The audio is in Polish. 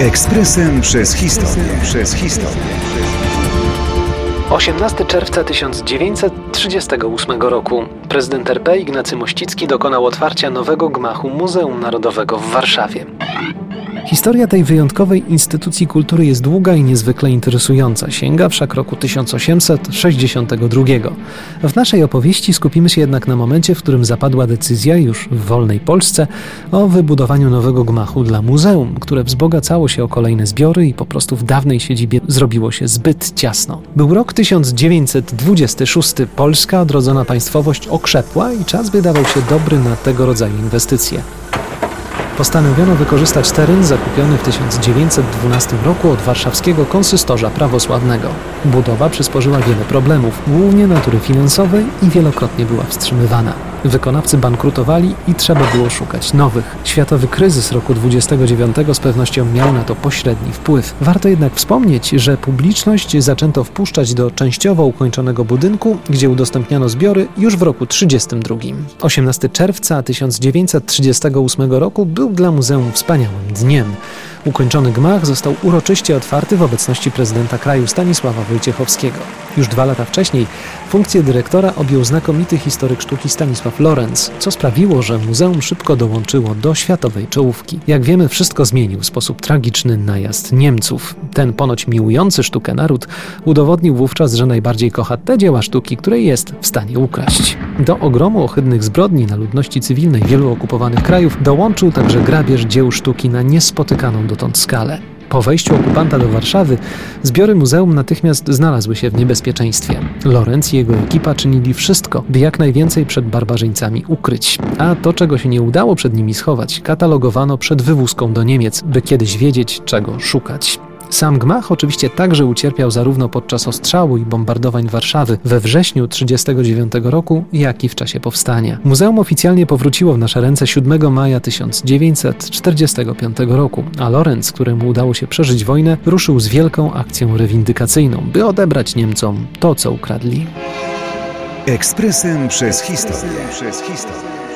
Ekspresem przez historię. Przez historię. 18 czerwca 1938 roku prezydent RP Ignacy Mościcki dokonał otwarcia nowego gmachu Muzeum Narodowego w Warszawie. Historia tej wyjątkowej instytucji kultury jest długa i niezwykle interesująca, sięga wszak roku 1862. W naszej opowieści skupimy się jednak na momencie, w którym zapadła decyzja już w wolnej Polsce o wybudowaniu nowego gmachu dla muzeum, które wzbogacało się o kolejne zbiory i po prostu w dawnej siedzibie zrobiło się zbyt ciasno. Był rok 1926. Polska odrodzona państwowość okrzepła i czas wydawał się dobry na tego rodzaju inwestycje postanowiono wykorzystać teren zakupiony w 1912 roku od warszawskiego konsystorza prawosławnego. Budowa przysporzyła wiele problemów, głównie natury finansowej i wielokrotnie była wstrzymywana. Wykonawcy bankrutowali i trzeba było szukać nowych. Światowy kryzys roku 29 z pewnością miał na to pośredni wpływ. Warto jednak wspomnieć, że publiczność zaczęto wpuszczać do częściowo ukończonego budynku, gdzie udostępniano zbiory już w roku 32. 18 czerwca 1938 roku był dla muzeum wspaniałym dniem. Ukończony gmach został uroczyście otwarty w obecności prezydenta kraju Stanisława Wojciechowskiego. Już dwa lata wcześniej funkcję dyrektora objął znakomity historyk sztuki Stanisław Lorenz, co sprawiło, że muzeum szybko dołączyło do światowej czołówki. Jak wiemy, wszystko zmienił w sposób tragiczny najazd Niemców. Ten ponoć miłujący sztukę naród udowodnił wówczas, że najbardziej kocha te dzieła sztuki, które jest w stanie ukraść. Do ogromu ohydnych zbrodni na ludności cywilnej wielu okupowanych krajów dołączył także grabież dzieł sztuki na niespotykaną dotąd skalę. Po wejściu okupanta do Warszawy zbiory muzeum natychmiast znalazły się w niebezpieczeństwie. Lorenz i jego ekipa czynili wszystko, by jak najwięcej przed barbarzyńcami ukryć. A to, czego się nie udało przed nimi schować, katalogowano przed wywózką do Niemiec, by kiedyś wiedzieć, czego szukać. Sam gmach oczywiście także ucierpiał zarówno podczas ostrzału i bombardowań Warszawy we wrześniu 1939 roku, jak i w czasie powstania. Muzeum oficjalnie powróciło w nasze ręce 7 maja 1945 roku, a Lorenz, któremu udało się przeżyć wojnę, ruszył z wielką akcją rewindykacyjną, by odebrać Niemcom to, co ukradli. Ekspresem przez historię. Przez historię.